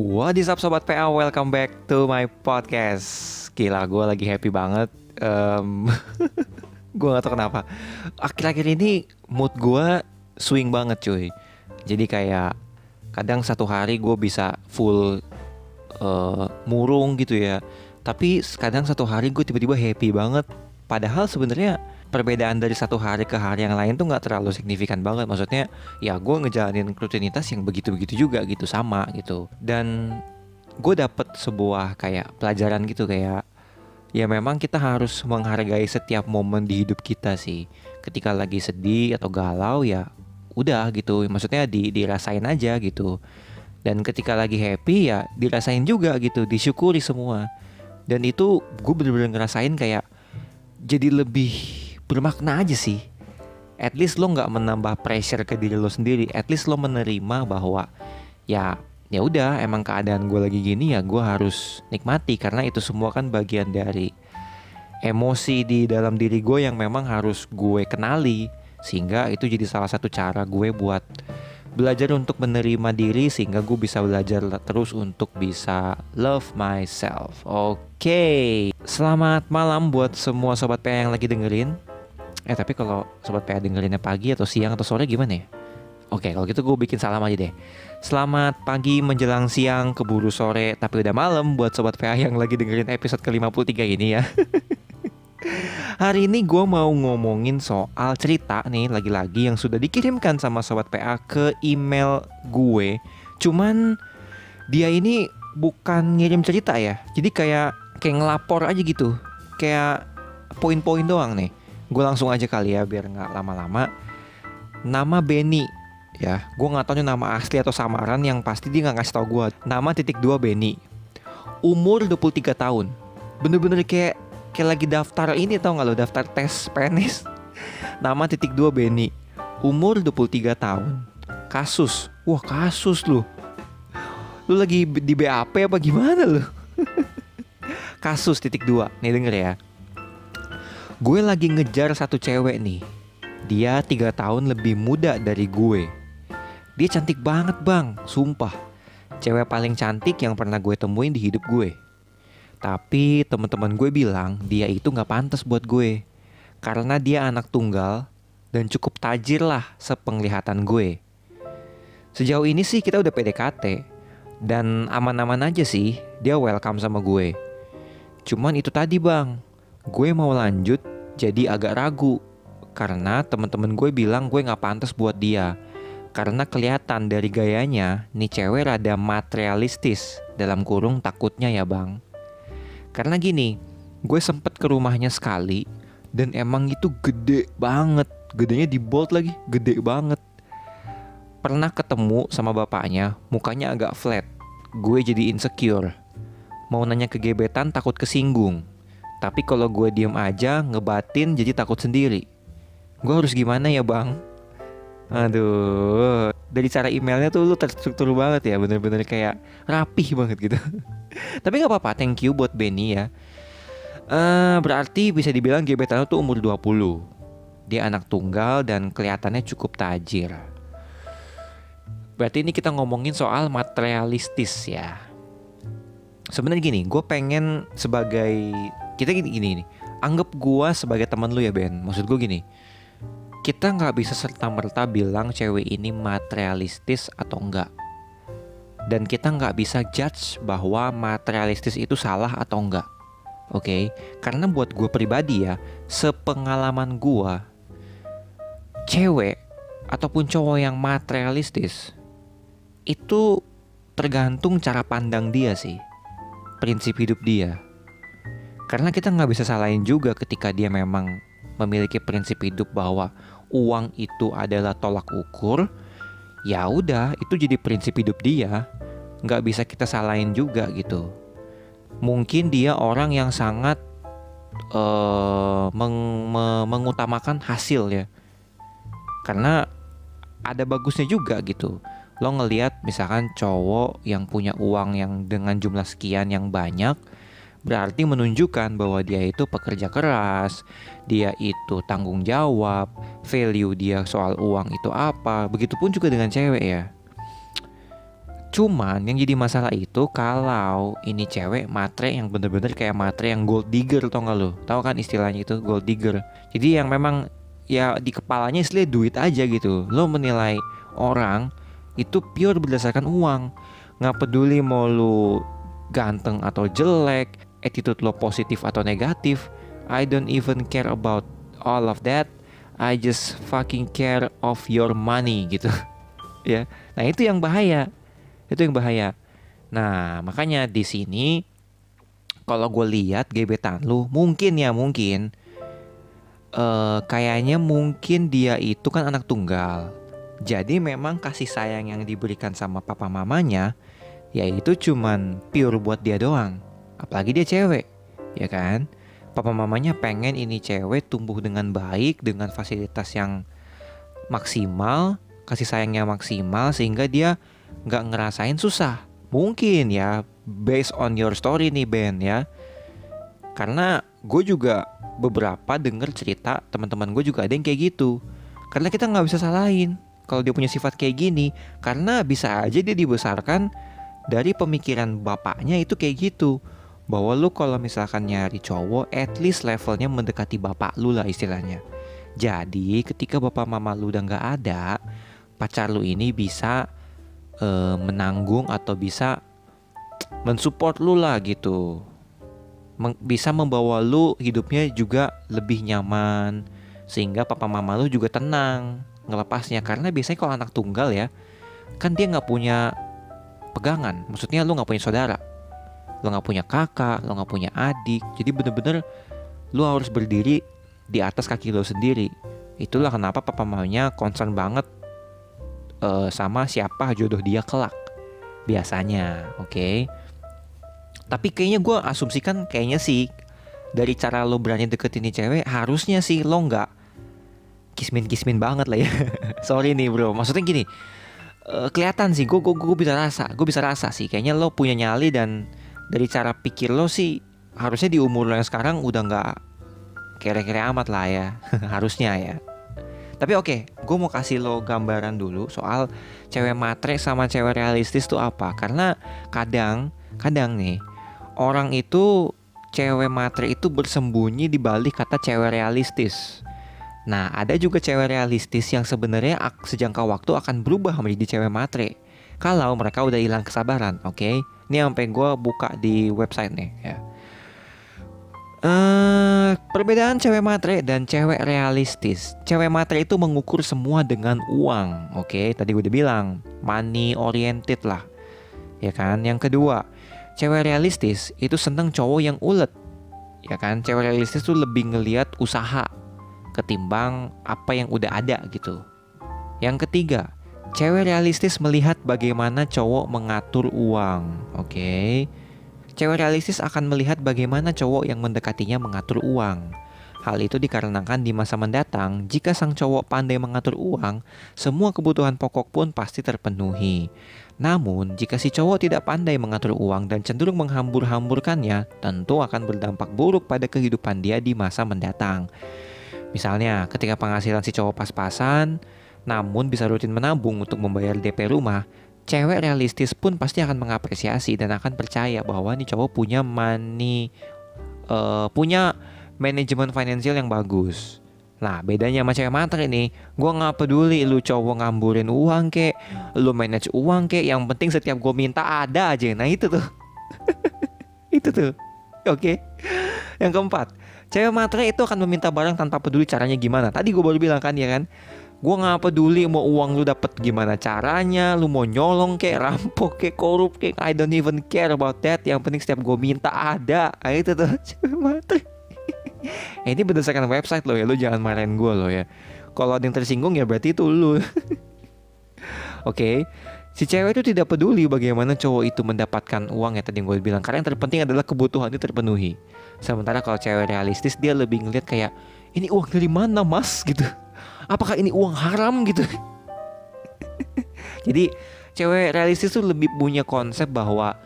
What is up Sobat PA, welcome back to my podcast. Gila, gue lagi happy banget. Um, Gue gak tau kenapa. Akhir-akhir ini mood gue swing banget cuy. Jadi kayak kadang satu hari gue bisa full uh, murung gitu ya. Tapi kadang satu hari gue tiba-tiba happy banget. Padahal sebenarnya perbedaan dari satu hari ke hari yang lain tuh nggak terlalu signifikan banget. Maksudnya ya gue ngejalanin rutinitas yang begitu-begitu juga gitu sama gitu. Dan gue dapet sebuah kayak pelajaran gitu kayak ya memang kita harus menghargai setiap momen di hidup kita sih. Ketika lagi sedih atau galau ya udah gitu. Maksudnya di dirasain aja gitu. Dan ketika lagi happy ya dirasain juga gitu disyukuri semua. Dan itu gue bener-bener ngerasain kayak jadi lebih bermakna aja sih at least lo nggak menambah pressure ke diri lo sendiri at least lo menerima bahwa ya ya udah emang keadaan gue lagi gini ya gue harus nikmati karena itu semua kan bagian dari emosi di dalam diri gue yang memang harus gue kenali sehingga itu jadi salah satu cara gue buat belajar untuk menerima diri sehingga gue bisa belajar terus untuk bisa love myself. Oke, okay. selamat malam buat semua sobat PA yang lagi dengerin. Eh tapi kalau sobat PA dengerinnya pagi atau siang atau sore gimana ya? Oke kalau gitu gue bikin salam aja deh. Selamat pagi menjelang siang keburu sore Tapi udah malam buat sobat PA yang lagi dengerin episode ke-53 ini ya. Hari ini gue mau ngomongin soal cerita nih lagi-lagi yang sudah dikirimkan sama sobat PA ke email gue. Cuman dia ini bukan ngirim cerita ya. Jadi kayak kayak ngelapor aja gitu. Kayak poin-poin doang nih gue langsung aja kali ya biar nggak lama-lama. Nama Benny ya. Gue nggak tahu nama asli atau samaran yang pasti dia nggak ngasih tau gue nama titik dua Benny. Umur 23 tahun. Bener-bener kayak kayak lagi daftar ini tau nggak lo? Daftar tes PNS nama titik dua Benny. Umur 23 tahun. Kasus. Wah kasus lu. Lu lagi di BAP apa gimana lu? Kasus titik dua. Nih denger ya Gue lagi ngejar satu cewek nih. Dia tiga tahun lebih muda dari gue. Dia cantik banget bang, sumpah. Cewek paling cantik yang pernah gue temuin di hidup gue. Tapi teman-teman gue bilang dia itu nggak pantas buat gue. Karena dia anak tunggal dan cukup tajir lah sepenglihatan gue. Sejauh ini sih kita udah PDKT dan aman-aman aja sih dia welcome sama gue. Cuman itu tadi bang, gue mau lanjut jadi agak ragu karena temen-temen gue bilang gue nggak pantas buat dia. Karena kelihatan dari gayanya nih cewek rada materialistis. Dalam kurung takutnya ya bang. Karena gini gue sempet ke rumahnya sekali dan emang itu gede banget. Gedenya di bold lagi gede banget. Pernah ketemu sama bapaknya mukanya agak flat. Gue jadi insecure. Mau nanya ke gebetan takut kesinggung tapi kalau gue diem aja ngebatin jadi takut sendiri. Gue harus gimana ya bang? Aduh, dari cara emailnya tuh lu terstruktur banget ya, bener-bener kayak rapih banget gitu. Tapi gak apa-apa, thank you buat Benny ya. Uh, berarti bisa dibilang gebetan tuh umur 20. Dia anak tunggal dan kelihatannya cukup tajir. Berarti ini kita ngomongin soal materialistis ya. Sebenarnya gini, gue pengen sebagai kita gini gini nih anggap gua sebagai teman lu ya Ben. Maksud gue gini. Kita nggak bisa serta merta bilang cewek ini materialistis atau enggak. Dan kita nggak bisa judge bahwa materialistis itu salah atau enggak. Oke? Okay? karena buat gue pribadi ya sepengalaman gue cewek ataupun cowok yang materialistis itu tergantung cara pandang dia sih. Prinsip hidup dia karena kita nggak bisa salahin juga ketika dia memang memiliki prinsip hidup bahwa uang itu adalah tolak ukur. Ya udah, itu jadi prinsip hidup dia. Nggak bisa kita salahin juga gitu. Mungkin dia orang yang sangat uh, meng me mengutamakan hasil ya. Karena ada bagusnya juga gitu. Lo ngelihat misalkan cowok yang punya uang yang dengan jumlah sekian yang banyak, berarti menunjukkan bahwa dia itu pekerja keras, dia itu tanggung jawab, value dia soal uang itu apa. Begitupun juga dengan cewek ya. Cuman yang jadi masalah itu kalau ini cewek matre yang bener-bener kayak matre yang gold digger tau gak lo? Tahu kan istilahnya itu gold digger. Jadi yang memang ya di kepalanya istilah duit aja gitu. Lo menilai orang itu pure berdasarkan uang. Nggak peduli mau lo ganteng atau jelek, attitude lo positif atau negatif. I don't even care about all of that. I just fucking care of your money gitu. ya. Nah, itu yang bahaya itu yang bahaya. Nah, makanya di sini kalau gue lihat gebetan lu, mungkin ya mungkin uh, kayaknya mungkin dia itu kan anak tunggal. Jadi memang kasih sayang yang diberikan sama papa mamanya yaitu cuman pure buat dia doang. Apalagi dia cewek, ya kan? Papa mamanya pengen ini cewek tumbuh dengan baik dengan fasilitas yang maksimal, kasih sayangnya maksimal sehingga dia nggak ngerasain susah. Mungkin ya, based on your story nih Ben ya. Karena gue juga beberapa denger cerita teman-teman gue juga ada yang kayak gitu. Karena kita nggak bisa salahin kalau dia punya sifat kayak gini. Karena bisa aja dia dibesarkan dari pemikiran bapaknya itu kayak gitu. Bahwa lu kalau misalkan nyari cowok, at least levelnya mendekati bapak lu lah istilahnya. Jadi ketika bapak mama lu udah nggak ada, pacar lu ini bisa uh, menanggung atau bisa mensupport lu lah gitu. Bisa membawa lu hidupnya juga lebih nyaman sehingga papa mama lu juga tenang ngelepasnya. Karena biasanya kalau anak tunggal ya kan dia nggak punya pegangan. Maksudnya lu nggak punya saudara lu nggak punya kakak lu nggak punya adik. Jadi bener-bener lu harus berdiri di atas kaki lu sendiri. Itulah kenapa papa mamanya concern banget uh, sama siapa jodoh dia kelak biasanya oke? Okay? tapi kayaknya gue asumsikan kayaknya sih dari cara lo berani deketin nih cewek harusnya sih lo nggak kismin kismin banget lah ya. Sorry nih bro. Maksudnya gini uh, kelihatan sih gue gue bisa rasa gue bisa rasa sih. Kayaknya lo punya nyali dan dari cara pikir lo sih harusnya di umur lo yang sekarang udah nggak kere-kere amat lah ya harusnya ya tapi oke, okay, gue mau kasih lo gambaran dulu soal cewek matre sama cewek realistis tuh apa. Karena kadang, kadang nih orang itu cewek matre itu bersembunyi di balik kata cewek realistis. Nah, ada juga cewek realistis yang sebenarnya sejangka waktu akan berubah menjadi cewek matre. Kalau mereka udah hilang kesabaran, oke? Okay? Ini sampai gue buka di website nih ya. Uh, perbedaan cewek matre dan cewek realistis. Cewek matre itu mengukur semua dengan uang. Oke, okay? tadi gue udah bilang money oriented lah. Ya kan? Yang kedua, cewek realistis itu seneng cowok yang ulet. Ya kan? Cewek realistis tuh lebih ngeliat usaha ketimbang apa yang udah ada gitu. Yang ketiga, cewek realistis melihat bagaimana cowok mengatur uang. Oke. Okay? Cewek realistis akan melihat bagaimana cowok yang mendekatinya mengatur uang. Hal itu dikarenakan di masa mendatang, jika sang cowok pandai mengatur uang, semua kebutuhan pokok pun pasti terpenuhi. Namun, jika si cowok tidak pandai mengatur uang dan cenderung menghambur-hamburkannya, tentu akan berdampak buruk pada kehidupan dia di masa mendatang. Misalnya, ketika penghasilan si cowok pas-pasan, namun bisa rutin menabung untuk membayar DP rumah, cewek realistis pun pasti akan mengapresiasi dan akan percaya bahwa nih cowok punya money uh, punya manajemen finansial yang bagus. Nah bedanya sama cewek matre ini Gue gak peduli lu cowok ngamburin uang kek Lu manage uang kek Yang penting setiap gue minta ada aja. Nah itu tuh. Itu tuh. Oke. Okay. Yang keempat Cewek matre itu akan meminta barang tanpa peduli caranya gimana. Tadi gue baru bilang kan ya kan Gue gak peduli mau uang lu dapet gimana caranya Lu mau nyolong kek, rampok kek, korup kek I don't even care about that. Yang penting setiap gue minta ada. Nah, Itu tuh. Mati Ini berdasarkan website lo ya Lu jangan marahin gue lo ya. Kalau ada yang tersinggung ya berarti itu lu. Oke. Okay. Si cewek itu tidak peduli bagaimana cowok itu mendapatkan uang ya tadi gue bilang. Karena yang terpenting adalah kebutuhan itu terpenuhi. Sementara kalau cewek realistis dia lebih ngeliat kayak Ini uang dari mana mas? gitu apakah ini uang haram gitu? Jadi cewek realistis tuh lebih punya konsep bahwa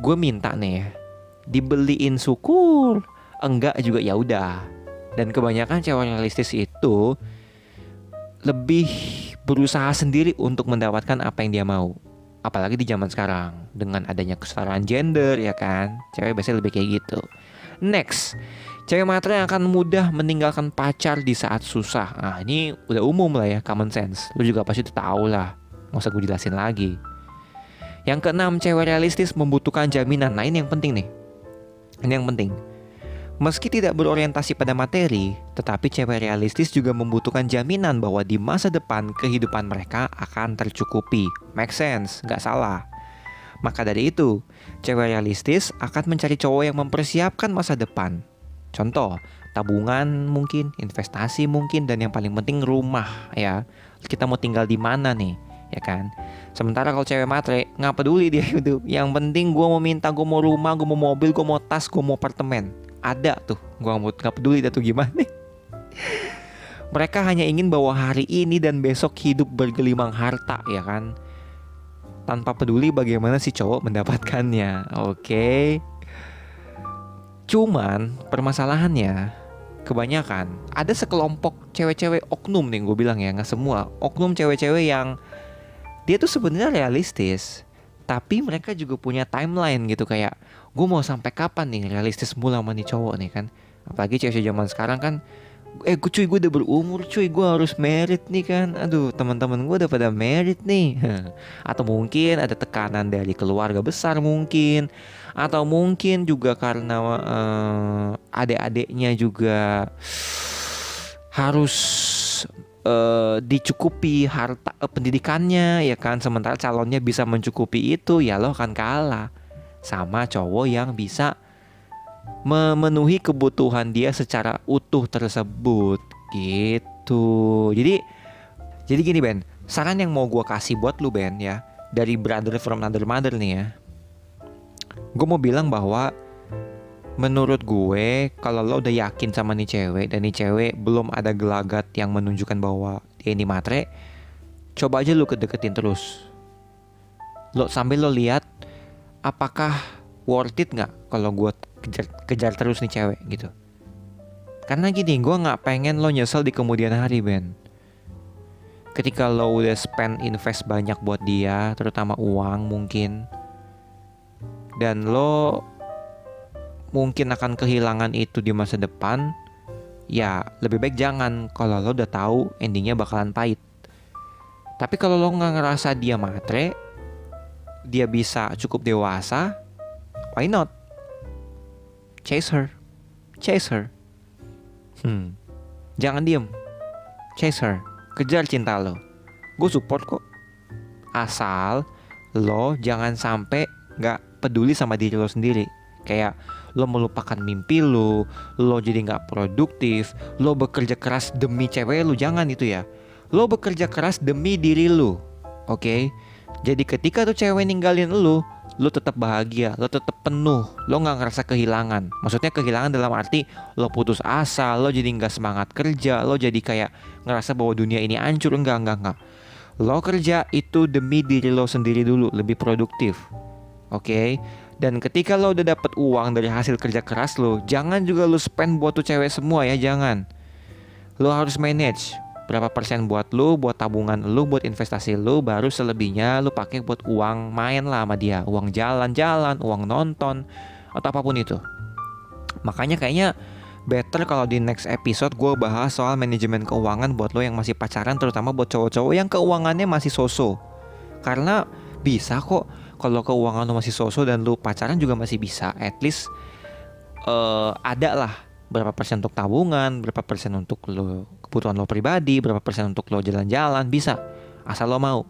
gue minta nih ya dibeliin syukur enggak juga ya udah. Dan kebanyakan cewek realistis itu lebih berusaha sendiri untuk mendapatkan apa yang dia mau. Apalagi di zaman sekarang dengan adanya kesetaraan gender ya kan? Cewek biasanya lebih kayak gitu. Next cewek matre akan mudah meninggalkan pacar di saat susah. Nah ini udah umum lah ya common sense. Lu juga pasti tahu lah. Nggak usah gue jelasin lagi. Yang keenam cewek realistis membutuhkan jaminan. Nah ini yang penting nih. Ini yang penting. Meski tidak berorientasi pada materi, tetapi cewek realistis juga membutuhkan jaminan bahwa di masa depan kehidupan mereka akan tercukupi. Make sense, nggak salah. Maka dari itu, cewek realistis akan mencari cowok yang mempersiapkan masa depan. Contoh, tabungan mungkin, investasi mungkin, dan yang paling penting rumah ya. Kita mau tinggal di mana nih, ya kan? Sementara kalau cewek matre, nggak peduli dia itu. Yang penting gue mau minta, gue mau rumah, gue mau mobil, gue mau tas, gue mau apartemen ada tuh gue nggak peduli dah tuh gimana mereka hanya ingin bahwa hari ini dan besok hidup bergelimang harta ya kan tanpa peduli bagaimana si cowok mendapatkannya oke okay? Cuman permasalahannya kebanyakan ada sekelompok cewek-cewek oknum nih gue bilang ya nggak semua. Oknum cewek-cewek yang dia tuh sebenarnya realistis tapi mereka juga punya timeline gitu. Kayak gue mau sampai kapan nih realistis mula sama nih cowok nih kan. Apalagi cewek zaman sekarang kan eh cuy gue udah berumur cuy. Gue harus merit nih kan. Aduh teman-teman gue udah pada merit nih. Atau mungkin ada tekanan dari keluarga besar mungkin. Atau mungkin juga karena uh, adik-adiknya juga harus uh, dicukupi harta uh, pendidikannya ya kan. Sementara calonnya bisa mencukupi itu ya lo akan kalah sama cowok yang bisa memenuhi kebutuhan dia secara utuh tersebut gitu. Jadi jadi gini Ben, saran yang mau gue kasih buat lu Ben ya dari brother from another mother nih ya. Gue mau bilang bahwa menurut gue kalau lo udah yakin sama nih cewek dan nih cewek belum ada gelagat yang menunjukkan bahwa dia ini matre, coba aja lu kedeketin terus. Lo sambil lo lihat apakah worth it nggak kalau gue kejar, kejar terus nih cewek gitu. Karena gini gue nggak pengen lo nyesel di kemudian hari Ben. Ketika lo udah spend invest banyak buat dia terutama uang mungkin dan lo mungkin akan kehilangan itu di masa depan ya lebih baik jangan. Kalau lo udah tahu endingnya bakalan pahit. Tapi kalau lo nggak ngerasa dia matre dia bisa cukup dewasa, why not? Chase her, chase her. Hmm, jangan diem, chase her, kejar cinta lo. Gue support kok. Asal lo jangan sampai nggak peduli sama diri lo sendiri. Kayak lo melupakan mimpi lo, lo jadi nggak produktif, lo bekerja keras demi cewek lo, jangan itu ya. Lo bekerja keras demi diri lo, oke? Okay? Jadi ketika tuh cewek ninggalin lu, lu tetap bahagia, lu tetap penuh, lo nggak ngerasa kehilangan. Maksudnya kehilangan dalam arti lo putus asa, lo jadi nggak semangat kerja, lo jadi kayak ngerasa bahwa dunia ini hancur, enggak enggak enggak. Lo kerja itu demi diri lo sendiri dulu, lebih produktif. Oke? Okay? Dan ketika lo udah dapet uang dari hasil kerja keras lo, jangan juga lo spend buat tuh cewek semua ya, jangan. Lo harus manage berapa persen buat lu, buat tabungan lu, buat investasi lu, baru selebihnya lu pakai buat uang main lah sama dia, uang jalan-jalan, uang nonton atau apa pun itu. Makanya kayaknya better kalau di next episode gue bahas soal manajemen keuangan buat lo yang masih pacaran, terutama buat cowok-cowok yang keuangannya masih soso. Karena bisa kok kalau keuangan lo masih soso dan lu pacaran juga masih bisa, at least uh, ada lah berapa persen untuk tabungan, berapa persen untuk lo kebutuhan lo pribadi, berapa persen untuk lo jalan-jalan, bisa asal lo mau.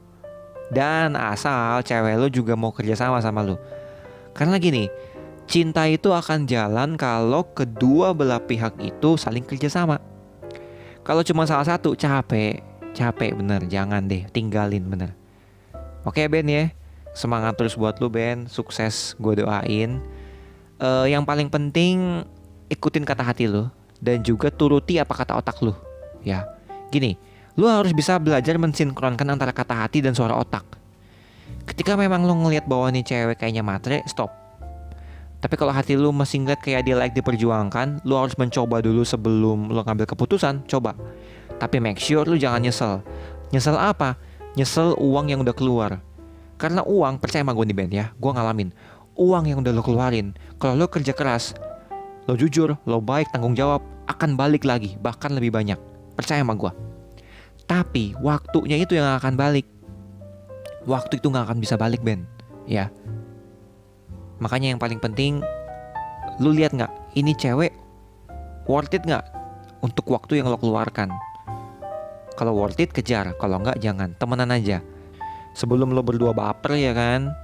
Dan asal cewek lo juga mau kerja sama sama lo. Karena gini, cinta itu akan jalan kalau kedua belah pihak itu saling kerja sama. Kalau cuma salah satu capek, capek bener, jangan deh, tinggalin bener. Oke Ben ya, semangat terus buat lo Ben, sukses gue doain. Uh, yang paling penting ikutin kata hati lo dan juga turuti apa kata otak lo. Ya, gini, lo harus bisa belajar mensinkronkan antara kata hati dan suara otak. Ketika memang lo ngelihat bahwa nih cewek kayaknya matre, stop. Tapi kalau hati lo masih ngeliat kayak dia like diperjuangkan, lo harus mencoba dulu sebelum lo ngambil keputusan, coba. Tapi make sure lo jangan nyesel. Nyesel apa? Nyesel uang yang udah keluar. Karena uang, percaya sama gue nih Ben ya, gue ngalamin. Uang yang udah lo keluarin, kalau lo kerja keras, lo jujur, lo baik, tanggung jawab, akan balik lagi, bahkan lebih banyak. Percaya sama gue. Tapi waktunya itu yang akan balik. Waktu itu nggak akan bisa balik Ben, ya. Makanya yang paling penting, lu lihat nggak, ini cewek worth it nggak untuk waktu yang lo keluarkan. Kalau worth it kejar, kalau nggak jangan, temenan aja. Sebelum lo berdua baper ya kan,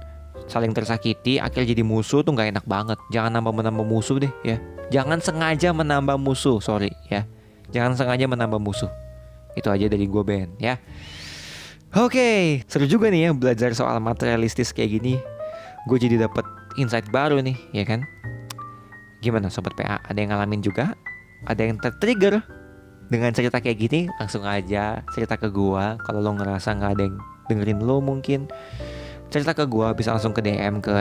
saling tersakiti, akhirnya jadi musuh tuh nggak enak banget. Jangan nambah menambah musuh deh ya. Jangan sengaja menambah musuh, sorry ya. Jangan sengaja menambah musuh. Itu aja dari gue Ben ya. Oke, seru juga nih ya belajar soal materialistis kayak gini. Gue jadi dapet insight baru nih, ya kan? Gimana sobat PA? Ada yang ngalamin juga? Ada yang tertrigger dengan cerita kayak gini? Langsung aja cerita ke gua. Kalau lo ngerasa nggak ada yang dengerin lo mungkin cerita ke gua bisa langsung ke DM ke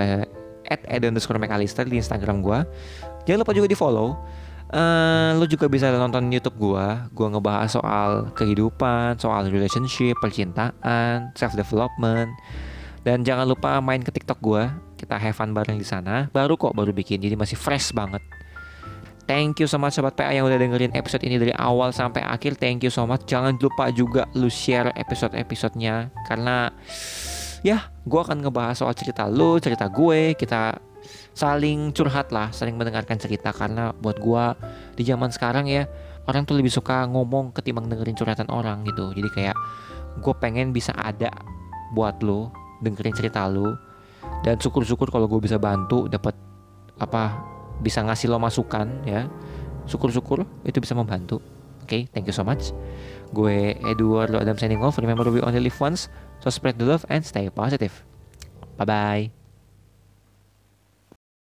at di Instagram gua. Jangan lupa juga di follow. Uh, lo juga bisa nonton YouTube gua. Gua ngebahas soal kehidupan, soal relationship, percintaan, self development. Dan jangan lupa main ke TikTok gua. Kita have fun bareng di sana. Baru kok baru bikin, jadi masih fresh banget. Thank you so much Sobat PA yang udah dengerin episode ini dari awal sampai akhir. Thank you so much. Jangan lupa juga lu share episode-episodenya karena ya gue akan ngebahas soal cerita lu, cerita gue. Kita saling curhat lah, saling mendengarkan cerita. Karena buat gue di zaman sekarang ya orang tuh lebih suka ngomong ketimbang dengerin curhatan orang gitu. Jadi kayak gue pengen bisa ada buat lu dengerin cerita lu. Dan syukur-syukur kalau gue bisa bantu dapat apa bisa ngasih lo masukan ya. Syukur-syukur itu bisa membantu. Oke okay, thank you so much. Gue Edward Lo Adam signing off. Remember we only live once. So spread the love and stay positive. Bye bye